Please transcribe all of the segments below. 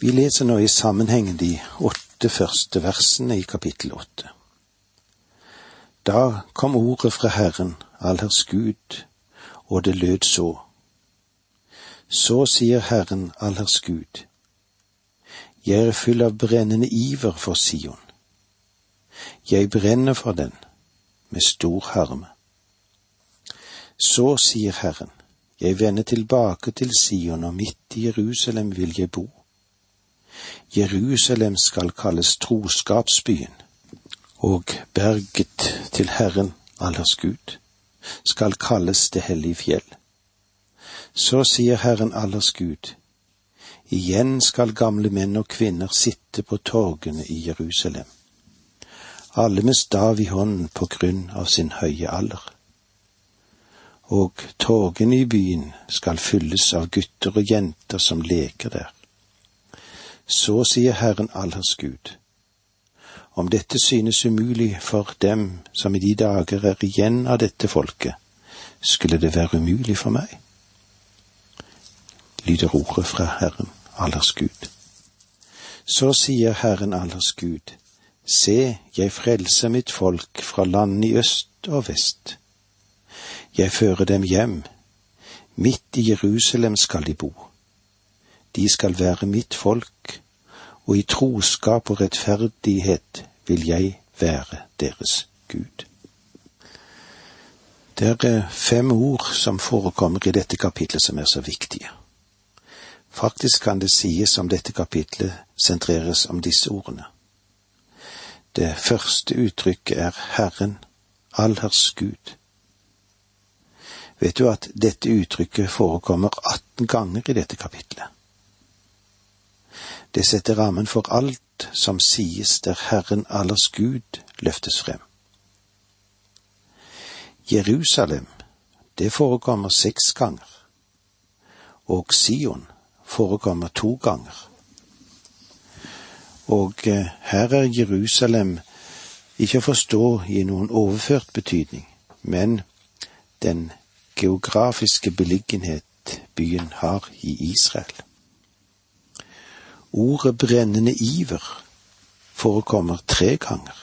Vi leser nå i sammenhengen de åtte første versene i kapittel åtte. Da kom ordet fra Herren, allherrs Gud, og det lød så. Så sier Herren, allherrs Gud, jeg er full av brennende iver for Sion. Jeg brenner for den med stor harme. Så sier Herren, jeg vender tilbake til Sion, og midt i Jerusalem vil jeg bo. Jerusalem skal kalles troskapsbyen, og berget til Herren, allers Gud, skal kalles det hellige fjell. Så sier Herren allers Gud, igjen skal gamle menn og kvinner sitte på torgene i Jerusalem, alle med stav i hånden på grunn av sin høye alder. Og torgene i byen skal fylles av gutter og jenter som leker der. Så sier Herren allers Gud. Om dette synes umulig for dem som i de dager er igjen av dette folket, skulle det være umulig for meg? lyder ordet fra Herren allers Gud. Så sier Herren allers Gud, se, jeg frelser mitt folk fra landene i øst og vest. Jeg fører dem hjem, midt i Jerusalem skal de bo. De skal være mitt folk, og i troskap og rettferdighet vil jeg være deres Gud. Det er fem ord som forekommer i dette kapitlet som er så viktige. Faktisk kan det sies om dette kapitlet sentreres om disse ordene. Det første uttrykket er Herren, allherrs Gud. Vet du at dette uttrykket forekommer 18 ganger i dette kapitlet? Det setter rammen for alt som sies der Herren allers Gud løftes frem. Jerusalem, det forekommer seks ganger, og Sion forekommer to ganger. Og eh, her er Jerusalem ikke å forstå i noen overført betydning, men den geografiske beliggenhet byen har i Israel. Ordet brennende iver forekommer tre ganger.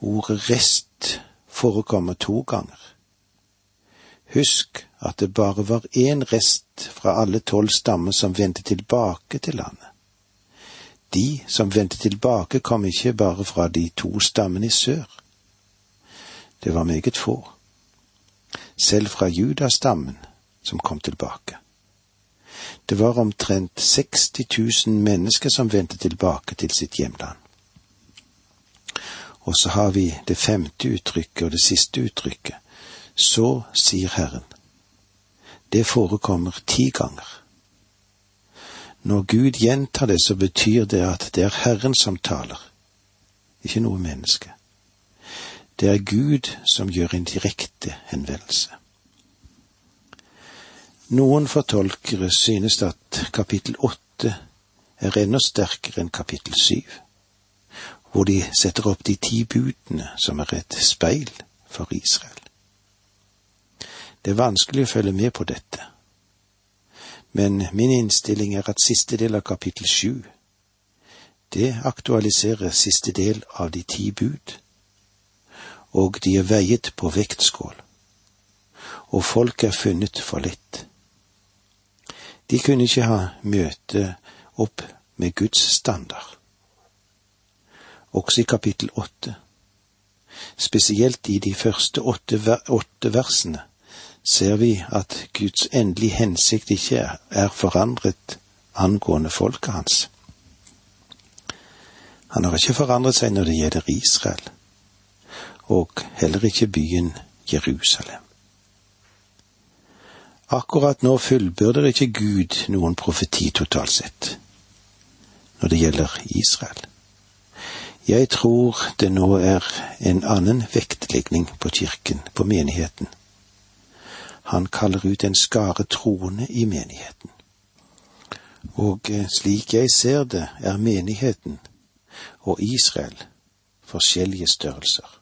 Ordet rest forekommer to ganger. Husk at det bare var én rest fra alle tolv stammer som vendte tilbake til landet. De som vendte tilbake, kom ikke bare fra de to stammene i sør. Det var meget få. Selv fra judastammen som kom tilbake. Det var omtrent 60 000 mennesker som vendte tilbake til sitt hjemland. Og så har vi det femte uttrykket og det siste uttrykket. Så sier Herren. Det forekommer ti ganger. Når Gud gjentar det, så betyr det at det er Herren som taler, ikke noe menneske. Det er Gud som gjør en direkte henvendelse. Noen fortolkere synes at kapittel åtte er enda sterkere enn kapittel syv, hvor de setter opp de ti budene som er et speil for Israel. Det er vanskelig å følge med på dette, men min innstilling er at siste del av kapittel sju, det aktualiserer siste del av de ti bud, og de er veiet på vektskål, og folk er funnet for lett. De kunne ikke ha møte opp med Guds standard. Også i kapittel åtte, spesielt i de første åtte, versene, ser vi at Guds endelige hensikt ikke er forandret angående folket hans. Han har ikke forandret seg når det gjelder Israel, og heller ikke byen Jerusalem. Akkurat nå fullbyrder ikke Gud noen profeti totalt sett når det gjelder Israel. Jeg tror det nå er en annen vektlegning på kirken, på menigheten. Han kaller ut en skare troende i menigheten. Og eh, slik jeg ser det, er menigheten og Israel forskjellige størrelser.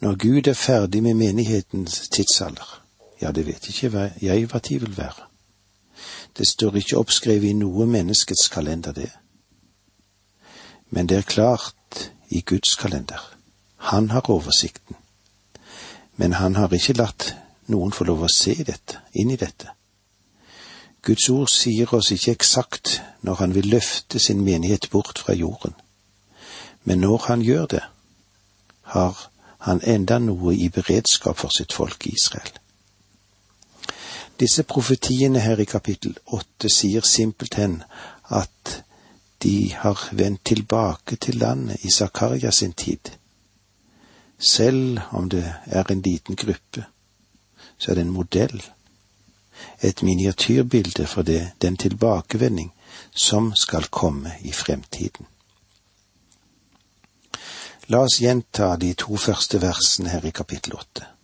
Når Gud er ferdig med menighetens tidsalder, ja, det vet ikke jeg hva tid vil være. Det står ikke oppskrevet i noe menneskets kalender, det. Men det er klart i Guds kalender. Han har oversikten. Men han har ikke latt noen få lov å se dette, inn i dette. Guds ord sier oss ikke eksakt når han vil løfte sin menighet bort fra jorden, men når han gjør det, har han enda noe i beredskap for sitt folk Israel. Disse profetiene her i kapittel åtte sier simpelthen at de har vendt tilbake til landet i Zakaria sin tid. Selv om det er en liten gruppe, så er det en modell, et miniatyrbilde for det, den tilbakevending som skal komme i fremtiden. La oss gjenta de to første versene her i kapittel åtte.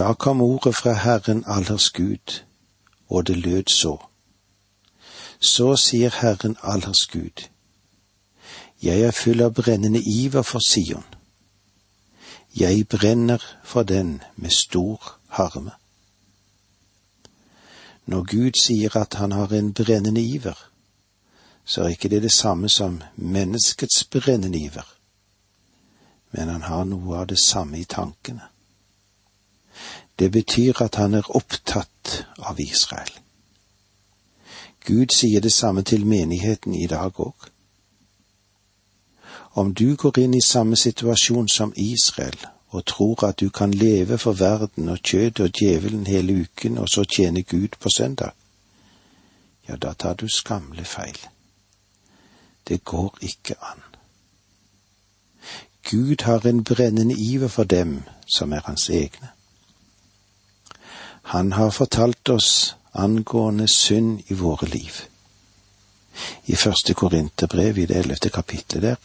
Da kom ordet fra Herren allers Gud, og det lød så. Så sier Herren allers Gud, jeg er full av brennende iver for Sion. Jeg brenner for den med stor harme. Når Gud sier at han har en brennende iver, så er ikke det det samme som menneskets brennende iver, men han har noe av det samme i tankene. Det betyr at han er opptatt av Israel. Gud sier det samme til menigheten i dag òg. Om du går inn i samme situasjon som Israel og tror at du kan leve for verden og kjødet og djevelen hele uken og så tjene Gud på søndag, ja, da tar du skamle feil. Det går ikke an. Gud har en brennende iver for dem som er hans egne. Han har fortalt oss angående synd i våre liv. I første Korinterbrev i det ellevte kapittelet der,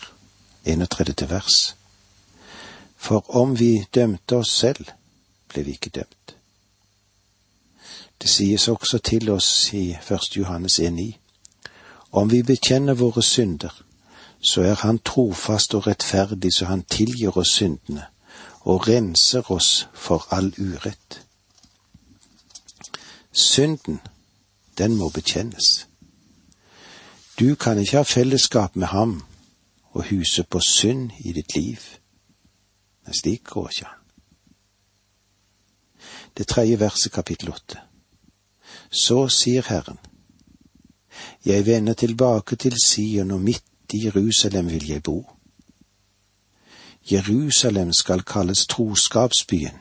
31. vers. For om vi dømte oss selv, ble vi ikke dømt. Det sies også til oss i 1. Johannes 1,9. Om vi bekjenner våre synder, så er Han trofast og rettferdig så Han tilgir oss syndene og renser oss for all urett. Synden, den må bekjennes. Du kan ikke ha fellesskap med ham og huse på synd i ditt liv. Men slik går ikke han. Det tredje verset kapittel åtte. Så sier Herren, jeg vender tilbake til Sion, og midt i Jerusalem vil jeg bo. Jerusalem skal kalles troskapsbyen,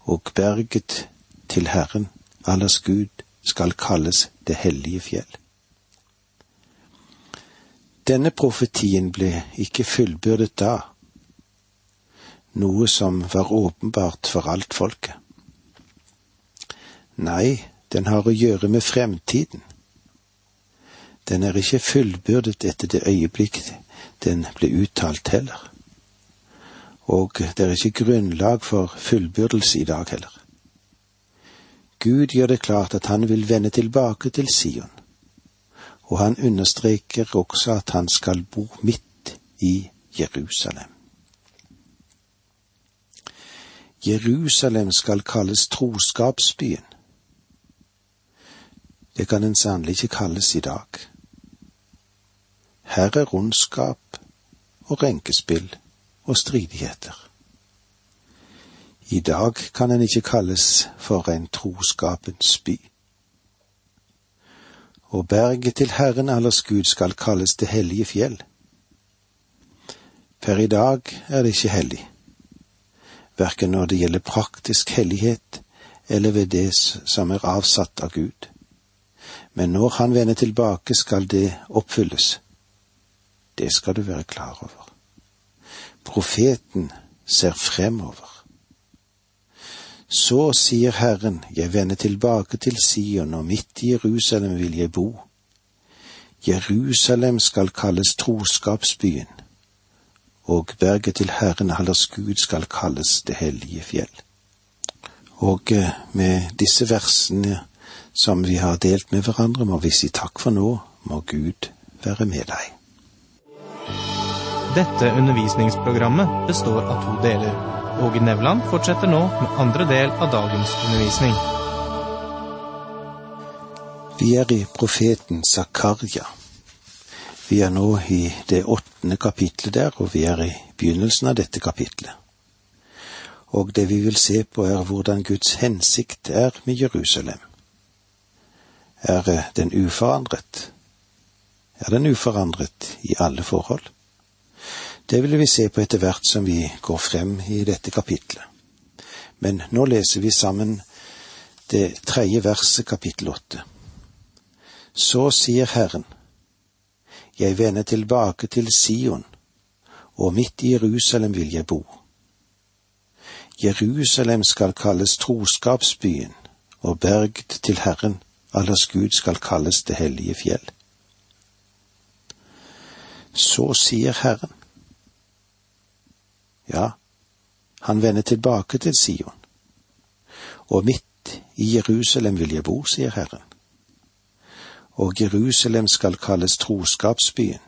og berget til Herren allers Gud skal kalles det hellige fjell. Denne profetien ble ikke fullbyrdet da, noe som var åpenbart for alt folket. Nei, den har å gjøre med fremtiden. Den er ikke fullbyrdet etter det øyeblikk den ble uttalt heller. Og det er ikke grunnlag for fullbyrdelse i dag heller. Gud gjør det klart at han vil vende tilbake til Sion, og han understreker også at han skal bo midt i Jerusalem. Jerusalem skal kalles troskapsbyen. Det kan den sannelig ikke kalles i dag. Her er rundskap og renkespill og stridigheter. I dag kan den ikke kalles for en troskapens by. Og berget til Herren allers Gud skal kalles det hellige fjell. Per i dag er det ikke hellig, verken når det gjelder praktisk hellighet eller ved det som er avsatt av Gud. Men når Han vender tilbake, skal det oppfylles. Det skal du være klar over. Profeten ser fremover. Så sier Herren, jeg vender tilbake til Sion, og midt i Jerusalem vil jeg bo. Jerusalem skal kalles troskapsbyen, og berget til Herren allers Gud skal kalles det hellige fjell. Og eh, med disse versene som vi har delt med hverandre, må vi si takk for nå, må Gud være med deg. Dette undervisningsprogrammet består av to deler. Åge Nevland fortsetter nå med andre del av dagens undervisning. Vi er i profeten Zakaria. Vi er nå i det åttende kapitlet der, og vi er i begynnelsen av dette kapitlet. Og det vi vil se på, er hvordan Guds hensikt er med Jerusalem. Er den uforandret? Er den uforandret i alle forhold? Det vil vi se på etter hvert som vi går frem i dette kapitlet. Men nå leser vi sammen det tredje verset kapittel åtte. Så sier Herren, jeg vender tilbake til Sion, og midt i Jerusalem vil jeg bo. Jerusalem skal kalles troskapsbyen, og berget til Herren, allers Gud skal kalles det hellige fjell. Så sier Herren. Ja, han vender tilbake til Sion, og midt i Jerusalem vil jeg bo, sier Herren og Jerusalem skal kalles troskapsbyen,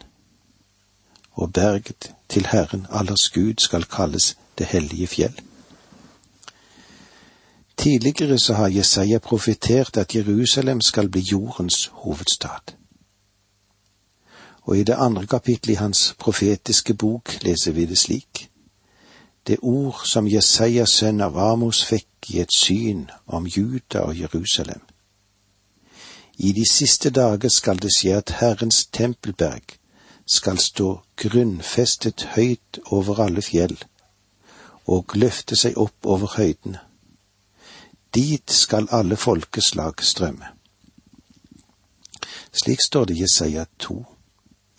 og berget til Herren allers Gud skal kalles det hellige fjell. Tidligere så har Jesaja profetert at Jerusalem skal bli jordens hovedstad. Og i det andre kapittelet i hans profetiske bok leser vi det slik. Det ord som Jesajas sønn av Amos fikk i et syn om Juda og Jerusalem i de siste dager skal det skje at Herrens tempelberg skal stå grunnfestet høyt over alle fjell og løfte seg opp over høydene. Dit skal alle folkeslag strømme. Slik står det i Jesaja 2,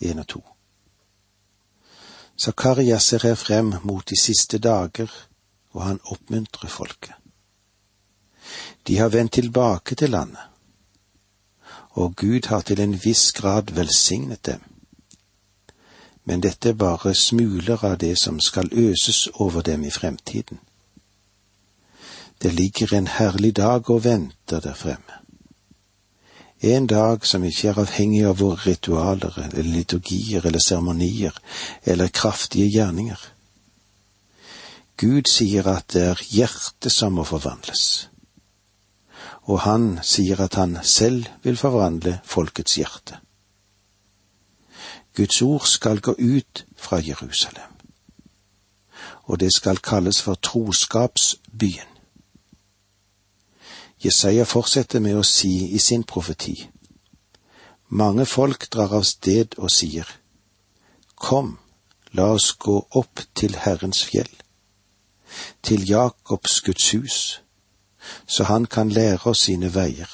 1 og 2. Zakaria ser her frem mot de siste dager, og han oppmuntrer folket. De har vendt tilbake til landet og Gud har til en viss grad velsignet dem. Men dette er bare smuler av det som skal øses over dem i fremtiden. Det ligger en herlig dag og venter der fremme. En dag som ikke er avhengig av våre ritualer eller liturgier eller seremonier eller kraftige gjerninger. Gud sier at det er hjertet som må forvandles og han sier at han selv vil forvandle folkets hjerte. Guds ord skal gå ut fra Jerusalem, og det skal kalles for troskapsbyen. Jesaja fortsetter med å si i sin profeti. Mange folk drar av sted og sier, Kom, la oss gå opp til Herrens fjell, til Jakobs Guds hus så han kan lære oss sine veier,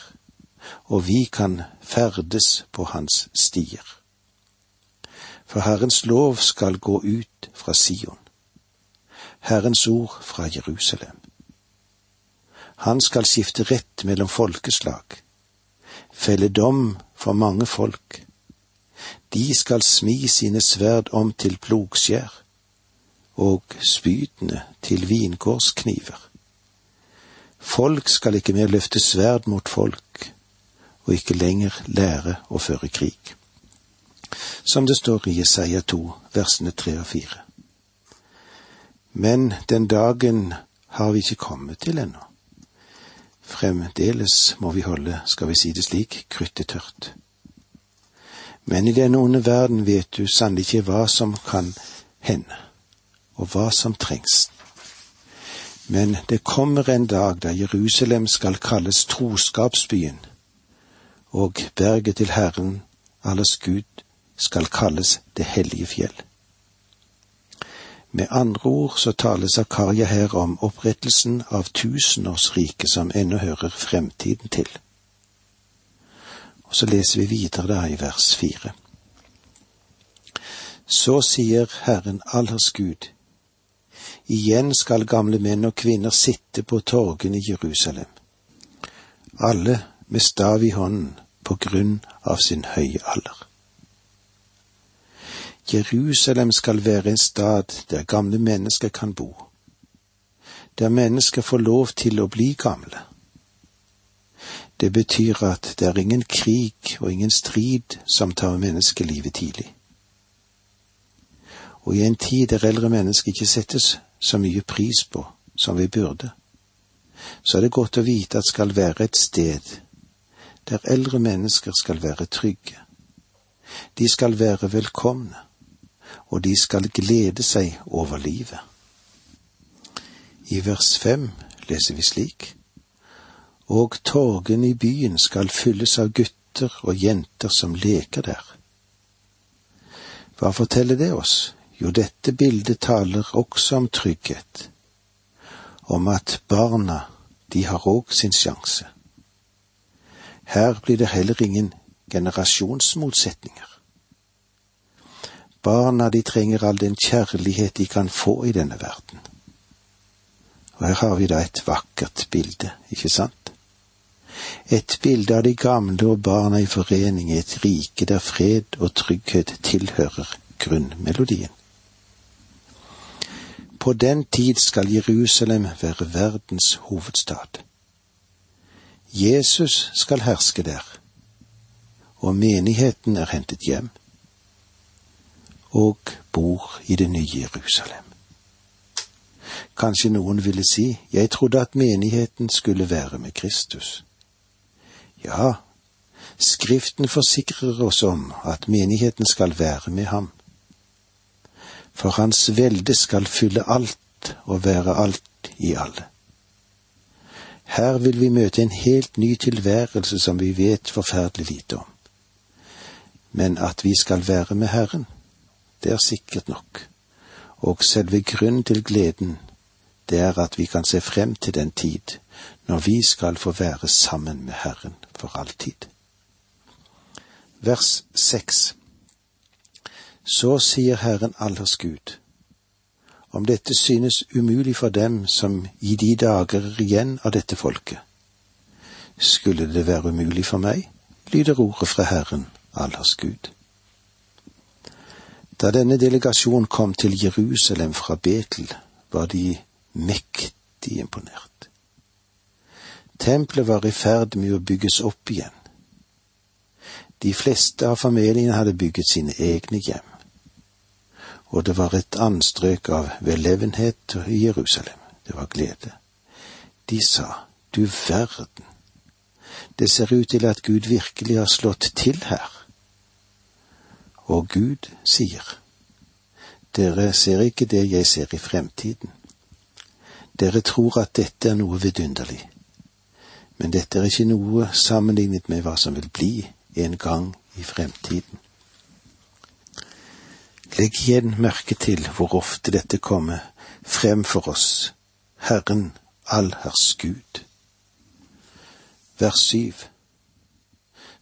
og vi kan ferdes på hans stier. For Herrens lov skal gå ut fra Sion, Herrens ord fra Jerusalem. Han skal skifte rett mellom folkeslag, felle dom for mange folk. De skal smi sine sverd om til plogskjær og spydene til vingårdskniver. Folk skal ikke mer løfte sverd mot folk, og ikke lenger lære å føre krig. Som det står i Jesaja 2, versene 3 og 4. Men den dagen har vi ikke kommet til ennå. Fremdeles må vi holde, skal vi si det slik, kruttet tørt. Men i denne onde verden vet du sannelig ikke hva som kan hende, og hva som trengs. Men det kommer en dag da Jerusalem skal kalles troskapsbyen, og berget til Herren, alles Gud, skal kalles det hellige fjell. Med andre ord så taler Zakaria her om opprettelsen av tusenårsriket som ennå hører fremtiden til. Og så leser vi videre da i vers fire. Så sier Herren allers Gud, Igjen skal gamle menn og kvinner sitte på torgene i Jerusalem, alle med stav i hånden på grunn av sin høye alder. Jerusalem skal være en stad der gamle mennesker kan bo, der mennesker får lov til å bli gamle. Det betyr at det er ingen krig og ingen strid som tar menneskelivet tidlig. Og i en tid der eldre mennesker ikke settes så mye pris på som vi burde, så er det godt å vite at skal være et sted der eldre mennesker skal være trygge. De skal være velkomne, og de skal glede seg over livet. I vers fem leser vi slik. Og torgene i byen skal fylles av gutter og jenter som leker der. Hva forteller det oss? Jo, dette bildet taler også om trygghet, om at barna, de har òg sin sjanse. Her blir det heller ingen generasjonsmotsetninger. Barna, de trenger all den kjærlighet de kan få i denne verden. Og her har vi da et vakkert bilde, ikke sant? Et bilde av de gamle og barna i forening i et rike der fred og trygghet tilhører grunnmelodien. På den tid skal Jerusalem være verdens hovedstad. Jesus skal herske der, og menigheten er hentet hjem og bor i det nye Jerusalem. Kanskje noen ville si, jeg trodde at menigheten skulle være med Kristus. Ja, Skriften forsikrer oss om at menigheten skal være med ham. For hans velde skal fylle alt og være alt i alle. Her vil vi møte en helt ny tilværelse som vi vet forferdelig lite om. Men at vi skal være med Herren, det er sikkert nok, og selve grunnen til gleden, det er at vi kan se frem til den tid når vi skal få være sammen med Herren for alltid. Vers seks Så sier Herren allers Gud, om dette synes umulig for dem som i de dager er igjen av dette folket. Skulle det være umulig for meg, lyder ordet fra Herren, allers Gud. Da denne delegasjonen kom til Jerusalem fra Betel, var de mektig imponert. Tempelet var i ferd med å bygges opp igjen. De fleste av familiene hadde bygget sine egne hjem og det var et anstrøk av vellevenhet i Jerusalem. Det var glede. De sa, du verden, det ser ut til at Gud virkelig har slått til her. Og Gud sier, dere ser ikke det jeg ser i fremtiden. Dere tror at dette er noe vidunderlig, men dette er ikke noe sammenlignet med hva som vil bli en gang i fremtiden. Legg igjen merke til hvor ofte dette kommer frem for oss, Herren allherrs Gud. Vers syv.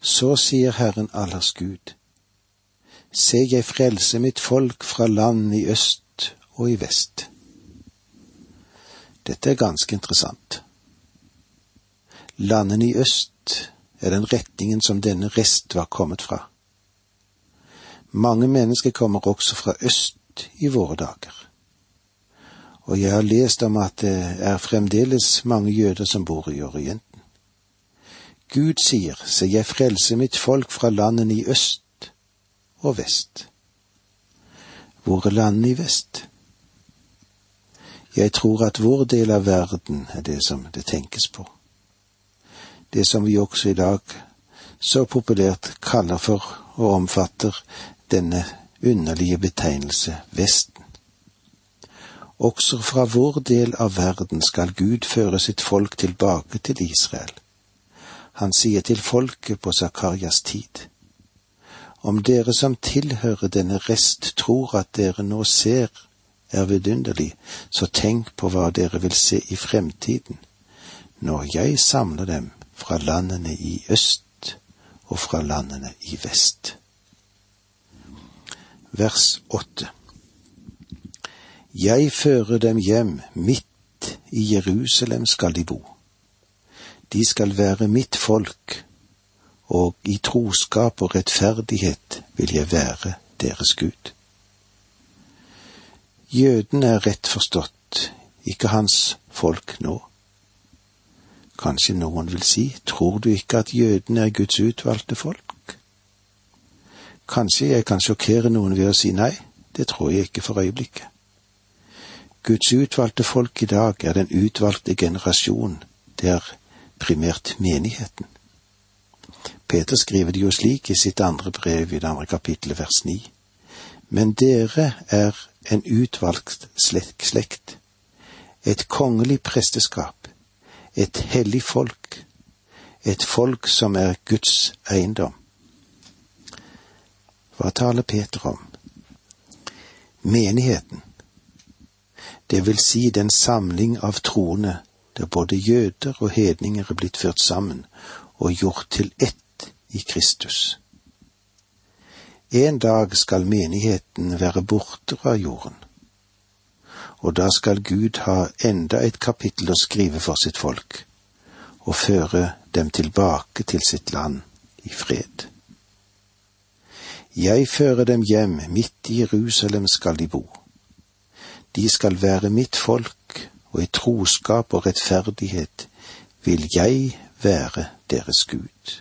Så sier Herren allherrs Gud, se jeg frelse mitt folk fra land i øst og i vest. Dette er ganske interessant. Landene i øst er den retningen som denne rest var kommet fra. Mange mennesker kommer også fra øst i våre dager. Og jeg har lest om at det er fremdeles mange jøder som bor i Orienten. Gud sier, se jeg frelse mitt folk fra landene i øst og vest. Hvor er landene i vest? Jeg tror at vår del av verden er det som det tenkes på. Det som vi også i dag så populært kaller for og omfatter denne underlige betegnelse Vesten. Også fra vår del av verden skal Gud føre sitt folk tilbake til Israel. Han sier til folket på Zakarias tid. Om dere som tilhører denne rest tror at dere nå ser er vidunderlig, så tenk på hva dere vil se i fremtiden, når jeg samler dem fra landene i øst og fra landene i vest vers åtte. Jeg fører dem hjem, midt i Jerusalem skal de bo. De skal være mitt folk, og i troskap og rettferdighet vil jeg være deres Gud. Jøden er rett forstått, ikke hans folk nå. Kanskje noen vil si, tror du ikke at jødene er Guds utvalgte folk? Kanskje jeg kan sjokkere noen ved å si nei, det tror jeg ikke for øyeblikket. Guds utvalgte folk i dag er den utvalgte generasjon, det er primært menigheten. Peter skriver det jo slik i sitt andre brev i det andre kapittelet, vers ni. Men dere er en utvalgt slekt, et kongelig presteskap, et hellig folk, et folk som er Guds eiendom. Hva taler Peter om? Menigheten, det vil si den samling av troende der både jøder og hedninger er blitt ført sammen og gjort til ett i Kristus. En dag skal menigheten være borte fra jorden, og da skal Gud ha enda et kapittel å skrive for sitt folk, og føre dem tilbake til sitt land i fred. Jeg fører dem hjem, midt i Jerusalem skal de bo. De skal være mitt folk, og i troskap og rettferdighet vil jeg være deres Gud.